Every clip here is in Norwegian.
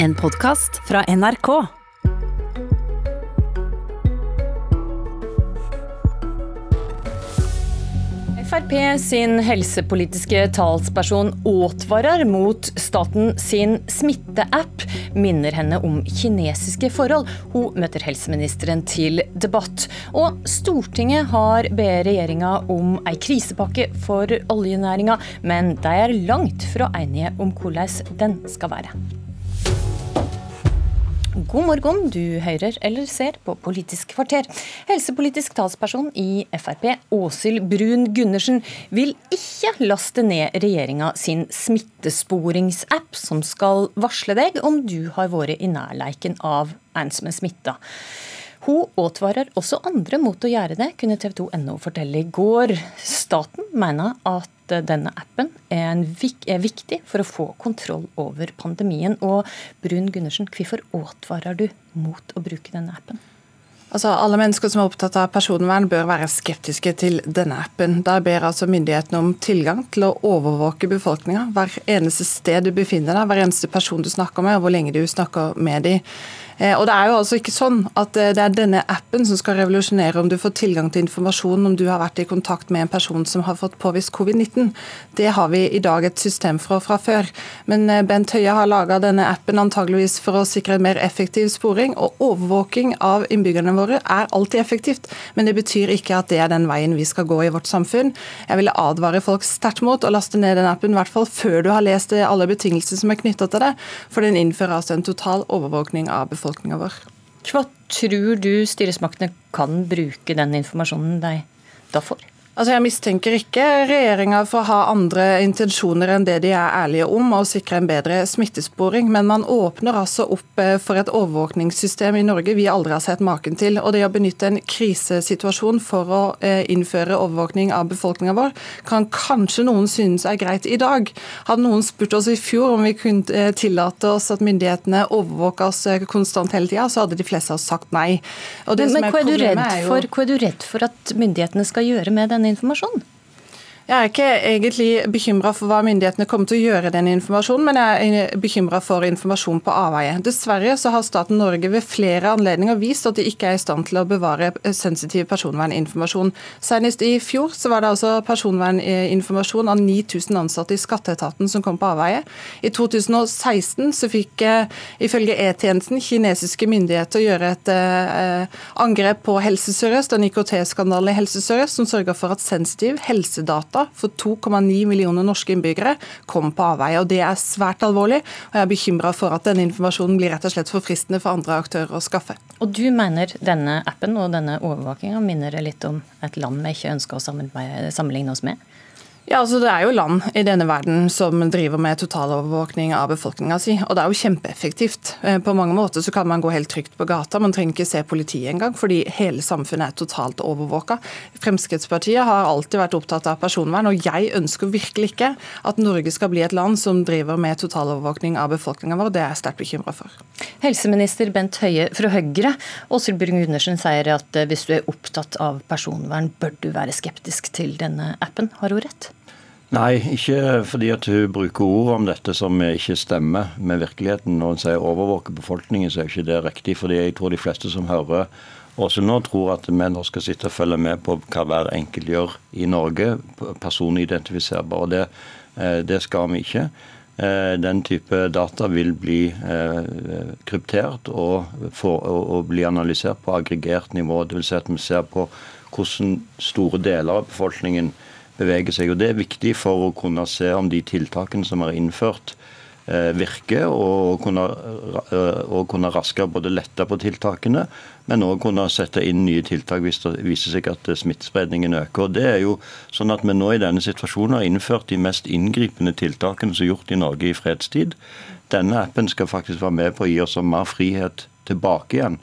En podkast fra NRK. Frp sin helsepolitiske talsperson advarer mot staten sin smitteapp. Minner henne om kinesiske forhold. Hun møter helseministeren til debatt. Og Stortinget har bedt regjeringa om ei krisepakke for oljenæringa, men de er langt fra enige om hvordan den skal være. God morgen, du hører eller ser på Politisk kvarter. Helsepolitisk talsperson i Frp, Åshild Brun Gundersen, vil ikke laste ned regjeringa sin smittesporingsapp, som skal varsle deg om du har vært i nærleiken av en som er smitta. Hun advarer også andre mot å gjøre det, kunne TV 2.no fortelle i går. Staten mener at denne appen er, viktig for å få kontroll over pandemien. Og Brun Gundersen, hvorfor advarer du mot å bruke denne appen? Altså, Alle mennesker som er opptatt av personvern bør være skeptiske til denne appen. Der ber altså myndighetene om tilgang til å overvåke befolkninga hver eneste sted du befinner deg, hver eneste person du snakker med, og hvor lenge du snakker med dem. Eh, og Det er jo altså ikke sånn at eh, det er denne appen som skal revolusjonere om du får tilgang til informasjon om du har vært i kontakt med en person som har fått påvist covid-19. Det har vi i dag et system for fra før. Men eh, Bent Høie har laga denne appen antageligvis for å sikre en mer effektiv sporing. Og overvåking av innbyggerne våre er alltid effektivt, men det betyr ikke at det er den veien vi skal gå i vårt samfunn. Jeg ville advare folk sterkt mot å laste ned den appen, i hvert fall før du har lest alle betingelser som er knytta til det. For den innfører altså en total overvåkning av befolkningen befolkninga vår. Hva tror du styresmaktene kan bruke den informasjonen de da får? Altså Jeg mistenker ikke regjeringa for å ha andre intensjoner enn det de er ærlige om, å sikre en bedre smittesporing. Men man åpner altså opp eh, for et overvåkningssystem i Norge vi aldri har sett maken til. Og det å benytte en krisesituasjon for å eh, innføre overvåkning av befolkninga vår, kan kanskje noen synes er greit i dag. Hadde noen spurt oss i fjor om vi kunne eh, tillate oss at myndighetene overvåka oss konstant hele tida, så hadde de fleste av oss sagt nei. men, men hva, er er jo... hva er du redd for at myndighetene skal gjøre med denne informasjon? Jeg er ikke egentlig bekymra for hva myndighetene kommer til å gjøre den informasjonen, men jeg er bekymra for informasjon på avveie. Dessverre så har staten Norge ved flere anledninger vist at de ikke er i stand til å bevare sensitiv personverninformasjon. Senest i fjor så var det altså personverninformasjon av 9000 ansatte i skatteetaten som kom på avveie. I 2016 så fikk eh, ifølge E-tjenesten kinesiske myndigheter gjøre et eh, angrep på Helse Sør-Øst, en IKT-skandale i Helse Sør-Øst som sørga for at sensitiv helsedata data for 2,9 millioner norske innbyggere kom på avveie. og Det er svært alvorlig, og jeg er bekymra for at denne informasjonen blir rett og slett forfristende for andre aktører å skaffe. Og Du mener denne appen og denne overvåkinga minner litt om et land vi ikke ønsker å sammenligne oss med? Ja, altså Det er jo land i denne verden som driver med totalovervåkning av befolkninga si. Og det er jo kjempeeffektivt. Eh, på mange måter så kan man gå helt trygt på gata. Man trenger ikke se politiet engang, fordi hele samfunnet er totalt overvåka. Fremskrittspartiet har alltid vært opptatt av personvern, og jeg ønsker virkelig ikke at Norge skal bli et land som driver med totalovervåkning av befolkninga vår. Det er jeg sterkt bekymra for. Helseminister Bent Høie fra Høyre, Åshild Brun Undersen sier at eh, hvis du er opptatt av personvern, bør du være skeptisk til denne appen. Har hun rett? Nei, ikke fordi at hun bruker ord om dette som ikke stemmer med virkeligheten. Når hun sier overvåke befolkningen, så er ikke det riktig. fordi jeg tror de fleste som hører også nå, tror at vi nå skal sitte og følge med på hva hver enkelt gjør i Norge, personidentifiserbar. det, eh, det skal vi ikke. Eh, den type data vil bli eh, kryptert og, for, og bli analysert på aggregert nivå. Dvs. Si at vi ser på hvordan store deler av befolkningen beveger seg. og Det er viktig for å kunne se om de tiltakene som er innført, eh, virker, og kunne, eh, og kunne raskere både lette på tiltakene, men òg kunne sette inn nye tiltak hvis det viser seg at smittespredningen øker. Og det er jo sånn at Vi nå i denne situasjonen har innført de mest inngripende tiltakene som er gjort i Norge i fredstid. Denne appen skal faktisk være med på å gi oss mer frihet tilbake igjen.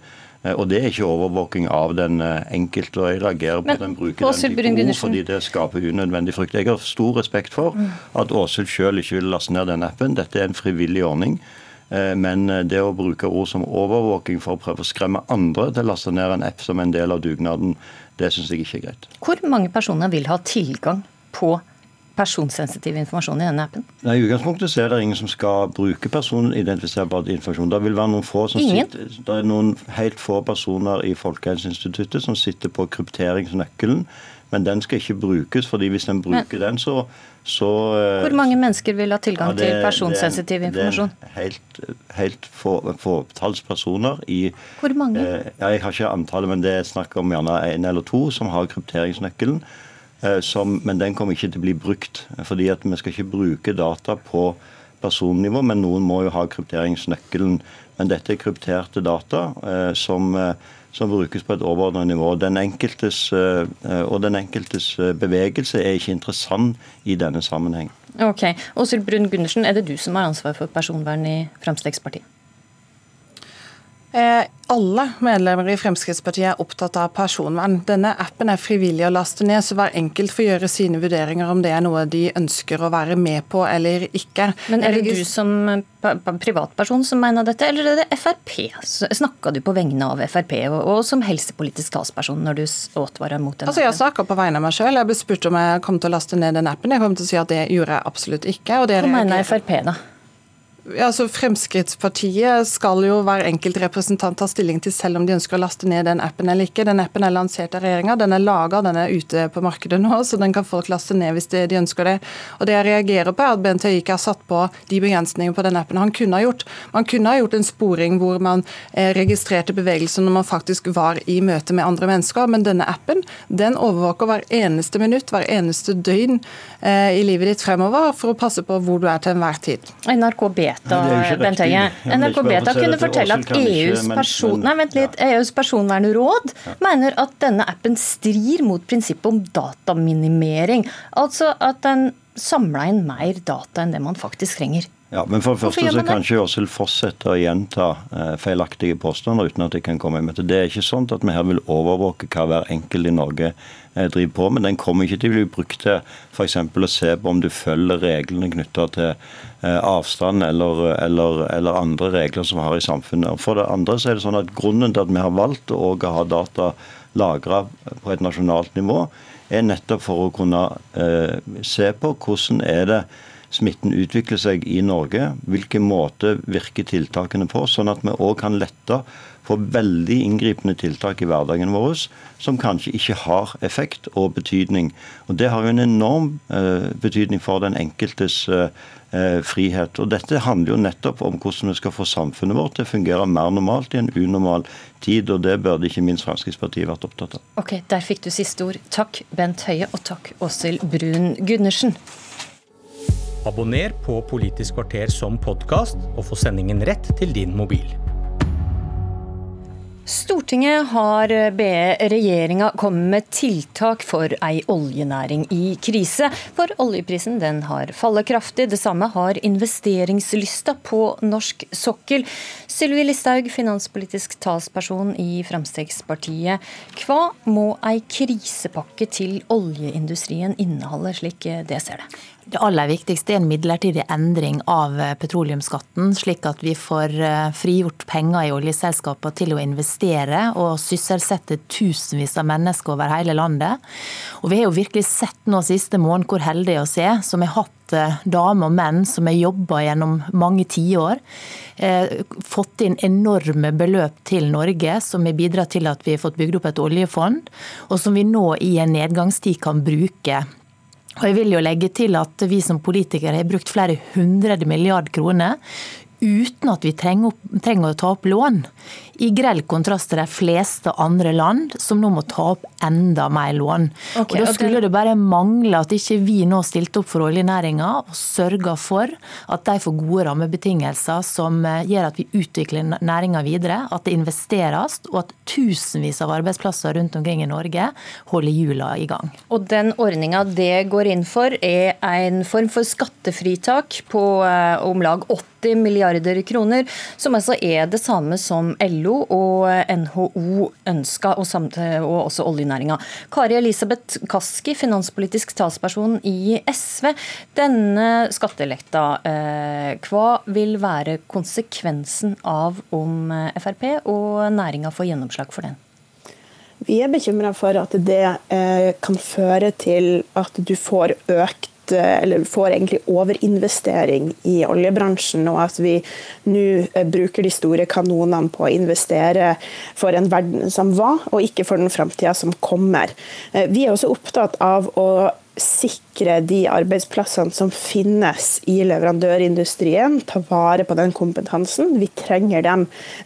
Eh, og det er ikke overvåking av den eh, enkelte. og Jeg reagerer på at den bruker den type ord fordi det skaper unødvendig frykt. Jeg har stor respekt for mm. at Åshild selv ikke vil laste ned den appen. Dette er en frivillig ordning. Eh, men det å bruke ord som overvåking for å prøve å skremme andre til å laste ned en app som en del av dugnaden, det syns jeg ikke er greit. Hvor mange personer vil ha tilgang på personsensitiv informasjon i denne appen? Nei, I utgangspunktet så er det ingen som skal bruke personidentifiserbar informasjon. Det vil være noen få som ingen? sitter, det er noen helt få personer i Folkehelseinstituttet som sitter på krypteringsnøkkelen, men den skal ikke brukes. fordi hvis en bruker den, så, så eh, Hvor mange mennesker vil ha tilgang ja, det, til personsensitiv informasjon? Det er helt, helt fåtalls få personer i Hvor mange? Eh, ja, jeg har ikke antallet, men det er snakk om gjerne en eller to som har krypteringsnøkkelen. Eh, som, men den kommer ikke til å bli brukt. fordi at vi skal ikke bruke data på personnivå, men noen må jo ha krypteringsnøkkelen. Men dette er krypterte data eh, som, eh, som, brukes på et overordnet nivå. Den enkeltes, eh, og den enkeltes eh, bevegelse er ikke interessant i denne sammenheng. Ok. Åshild Brun Gundersen, er det du som har ansvar for personvern i Fremskrittspartiet? Eh, alle medlemmer i Fremskrittspartiet er opptatt av personvern. Denne appen er frivillig å laste ned, så hver enkelt får gjøre sine vurderinger om det er noe de ønsker å være med på eller ikke. Men Er det du som privatperson som mener dette, eller er det Frp? Snakka du på vegne av Frp og, som helsepolitisk talsperson når du advarer mot den? Altså, jeg snakka på vegne av meg sjøl. Jeg ble spurt om jeg kom til å laste ned den appen. Jeg kom til å si at det gjorde jeg absolutt ikke. Hva mener Frp, da? Altså Fremskrittspartiet skal jo hver enkelt representant ta stilling til selv om de ønsker å laste ned den appen eller ikke. Den appen er lansert av regjeringa, den er laga, den er ute på markedet nå, så den kan folk laste ned hvis de, ønsker det. Og Det jeg reagerer på, er at Bent Høie ikke har satt på de begrensningene på den appen han kunne ha gjort. Man kunne ha gjort en sporing hvor man eh, registrerte bevegelser når man faktisk var i møte med andre mennesker, men denne appen den overvåker hver eneste minutt, hver eneste døgn eh, i livet ditt fremover for å passe på hvor du er til enhver tid. NRK B Beta, Bent Høie. NRK Beta kunne fortelle at EUs, person, nei, vent litt, EUs personvernråd mener at denne appen strir mot prinsippet om dataminimering. Altså at den samla inn mer data enn det man faktisk trenger. Ja, men for det første så kan ikke Åshild fortsette å gjenta eh, feilaktige påstander uten at de kan komme med det. Det er ikke sånn at vi her vil overvåke hva hver enkelt i Norge eh, driver på med. Den kommer ikke til å bli brukt til f.eks. å se på om du følger reglene knytta til eh, avstand eller, eller, eller, andre regler som vi har i samfunnet. For det andre så er det sånn at Grunnen til at vi har valgt å ha data lagra på et nasjonalt nivå, er nettopp for å kunne eh, se på hvordan er det smitten utvikler seg i Norge, hvilken måte virker tiltakene på, sånn at vi òg kan lette for veldig inngripende tiltak i hverdagen vår som kanskje ikke har effekt og betydning. Og Det har jo en enorm eh, betydning for den enkeltes eh, eh, frihet. Og Dette handler jo nettopp om hvordan vi skal få samfunnet vårt til å fungere mer normalt i en unormal tid. og Det burde ikke minst Fremskrittspartiet vært opptatt av. Ok, Der fikk du siste ord. Takk Bent Høie, og takk Åshild Brun Gundersen. Abonner på Politisk kvarter som podkast, og få sendingen rett til din mobil. Stortinget har bedt regjeringa komme med tiltak for ei oljenæring i krise. For oljeprisen den har fallet kraftig. Det samme har investeringslysta på norsk sokkel. Sylvi Listhaug, finanspolitisk talsperson i Fremskrittspartiet. Hva må ei krisepakke til oljeindustrien inneholde, slik det ser det? Det aller viktigste er en midlertidig endring av eh, petroleumsskatten, slik at vi får eh, frigjort penger i oljeselskapene til å investere og sysselsette tusenvis av mennesker over hele landet. Og Vi har jo virkelig sett nå siste måned hvor heldige oss er, som har hatt eh, damer og menn som har jobba gjennom mange tiår. Fått inn enorme beløp til Norge, som har bidratt til at vi har fått bygd opp et oljefond, og som vi nå i en nedgangstid kan bruke og jeg vil jo legge til at vi som politikere har brukt flere hundre milliard kroner uten at vi trenger, trenger, å ta opp lån. I grell kontrast til de fleste andre land, som nå må ta opp enda mer lån. Okay, og Da skulle det bare mangle at ikke vi nå stilte opp for oljenæringa og sørga for at de får gode rammebetingelser som eh, gjør at vi utvikler næringa videre, at det investeres, og at tusenvis av arbeidsplasser rundt omkring i Norge holder hjula i gang. Og Den ordninga det går inn for, er en form for skattefritak på eh, om lag 80 milliarder kroner, som altså er det samme som LO og NHO ønska, og, og også oljenæringa. Kari Elisabeth Kaski, finanspolitisk talsperson i SV. Denne skattelekta, eh, hva vil være konsekvensen av om Frp og næringa får gjennomslag for den? Vi er bekymra for at det eh, kan føre til at du får økt eller får egentlig overinvestering i oljebransjen, og at vi nå bruker de store kanonene på å investere for en verden som var, og ikke for den framtida som kommer. Vi er også opptatt av å sikre de arbeidsplassene som finnes i leverandørindustrien. Ta vare på den kompetansen. Vi trenger de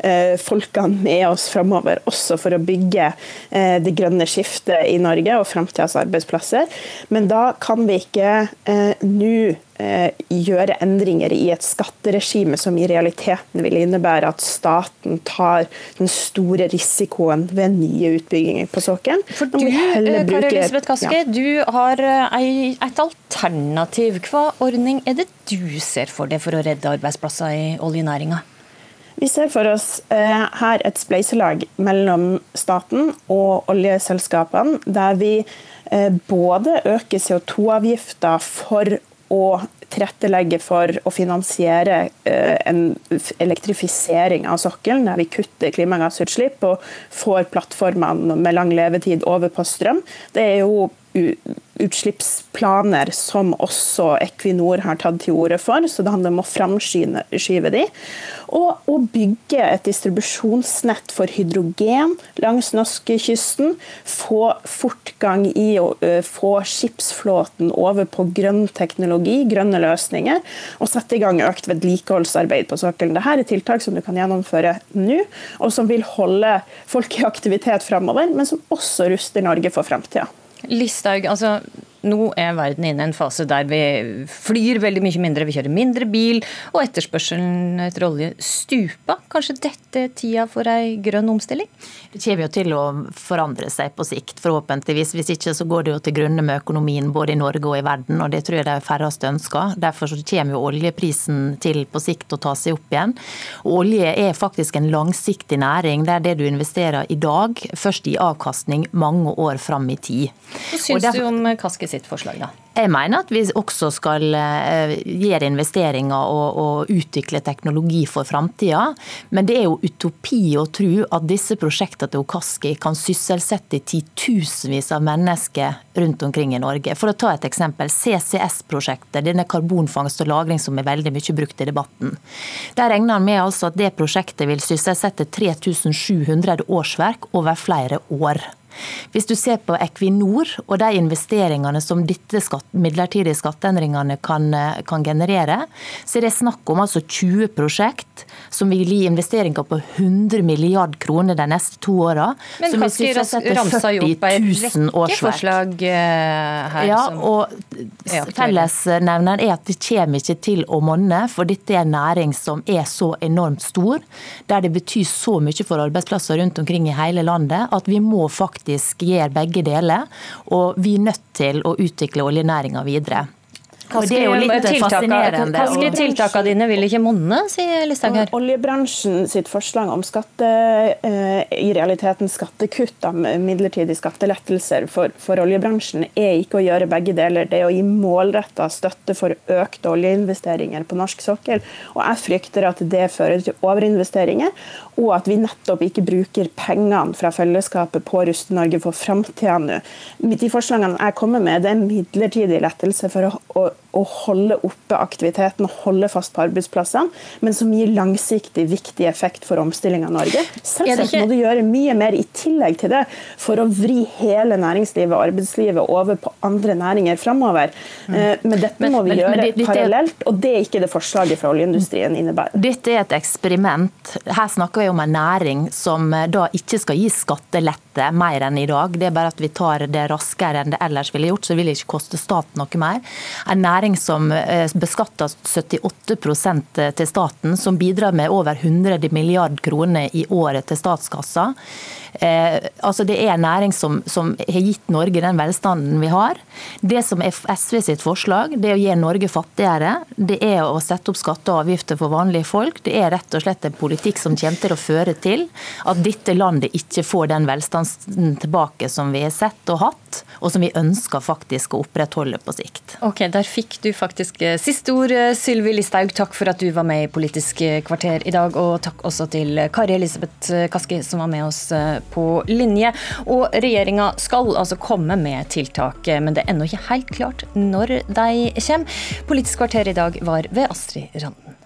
eh, folkene med oss framover, også for å bygge eh, det grønne skiftet i Norge og framtidas arbeidsplasser. Men da kan vi ikke eh, nå gjøre endringer i et skatteregime som i realiteten vil innebære at staten tar den store risikoen ved nye utbygginger på sokkelen. For du, eh, Kari Elisabeth Kaski, ja. du har eh, et alternativ. Hva ordning er det du ser for deg for å redde arbeidsplasser i oljenæringa? Vi ser for oss eh, her et spleiselag mellom staten og oljeselskapene, der vi eh, både øker CO2-avgifta for å tilrettelegge for å finansiere eh, en elektrifisering av sokkelen, der vi kutter klimagassutslipp og får plattformene med lang levetid over på strøm. Det er jo utslippsplaner som også Equinor har tatt til orde for, så det handler om å framskyve de. Og å bygge et distribusjonsnett for hydrogen langs norskekysten. Få fortgang i å få skipsflåten over på grønn teknologi, grønne løsninger, og sette i gang økt vedlikeholdsarbeid på sokkelen. Dette er tiltak som du kan gjennomføre nå, og som vil holde folk i aktivitet framover, men som også ruster Norge for framtida. Listhaug, altså nå er verden inne i en fase der vi flyr veldig mye mindre, vi kjører mindre bil, og etterspørselen etter olje stupa. Kanskje dette er tida for ei grønn omstilling? Det kommer jo til å forandre seg på sikt, forhåpentligvis. Hvis ikke så går det jo til grunne med økonomien både i Norge og i verden, og det tror jeg de færreste ønsker. Derfor så kommer jo oljeprisen til på sikt å ta seg opp igjen. Olje er faktisk en langsiktig næring Det er det du investerer i dag, først i avkastning mange år fram i tid. Hva syns du om Kaski sitt forslag, da? Jeg mener at vi også skal eh, gjøre investeringer og, og utvikle teknologi for framtida. Men det er jo utopi å tro at disse prosjektene til Okaski kan sysselsette titusenvis av mennesker rundt omkring i Norge. For å ta et eksempel. CCS-prosjektet, denne karbonfangst og -lagring som er veldig mye brukt i debatten. Der regner han med altså at det prosjektet vil sysselsette 3700 årsverk over flere år. Hvis du ser på Equinor og de investeringene som disse skatt, midlertidige skatteendringene kan, kan, generere, så er det snakk om altså 20 prosjekt som vil gi investeringer på 100 milliard kroner de neste to åra. Men som vil sysselsette 40 000 årsverk. Forslag eh, her ja, og Fellesnevneren er at det kommer ikke til å monne, for dette er en næring som er så enormt stor, der det betyr så mye for arbeidsplasser rundt omkring i hele landet, at vi må faktisk faktisk gjør begge deler. Og vi er nødt til å utvikle oljenæringa videre. Og det er jo litt fascinerende. skulle tiltakene dine vil ikke monne, sier Listhaug her. Oljebransjen sitt forslag om skatte, eh, i realiteten skattekutt, av midlertidige skattelettelser for, for, oljebransjen, er ikke å gjøre begge deler. Det er å gi målretta støtte for økte oljeinvesteringer på norsk sokkel. Og jeg frykter at det fører til overinvesteringer, og at vi nettopp ikke bruker pengene fra fellesskapet på å ruste Norge for framtida nå. De forslagene jeg kommer med, det er midlertidig lettelse for å, å holde oppe aktiviteten og holde fast på arbeidsplassene, men som gir langsiktig viktig effekt for omstilling av Norge. Selvsagt må du gjøre mye mer i tillegg til det for å vri hele næringslivet og arbeidslivet over på andre næringer framover. Mm. Eh, men dette må vi men, gjøre men, parallelt, og det er ikke det forslaget fra oljeindustrien innebærer. Dette er et eksperiment. Her snakker vi om en næring som eh, da ikke skal gi skattelette mer enn i dag. Det er bare at vi tar det raskere enn det ellers ville gjort, så det vil ikke koste staten noe mer. En næring som eh, beskatter 78% til staten, som bidrar med over 100 milliard kroner i året til statskassa. Eh, altså det er en næring som, som, har gitt Norge den velstanden vi har. Det som er SV sitt forslag, det er å gjøre Norge fattigere. Det er å sette opp skatter og avgifter for vanlige folk. Det er rett og slett en politikk som kommer til å føre til at dette landet ikke får den velstanden tilbake som vi har sett og hatt, og som vi ønsker faktisk å opprettholde på sikt. Ok, Der fikk fikk du faktisk siste ord, Sylvi Listhaug. Takk for at du var med i Politisk kvarter i dag. Og takk også til Kari Elisabeth Kaski som var med oss på linje. Og regjeringa skal altså komme med tiltak, men det er ennå ikke helt klart når de kommer. Politisk kvarter i dag var ved Astrid Randen.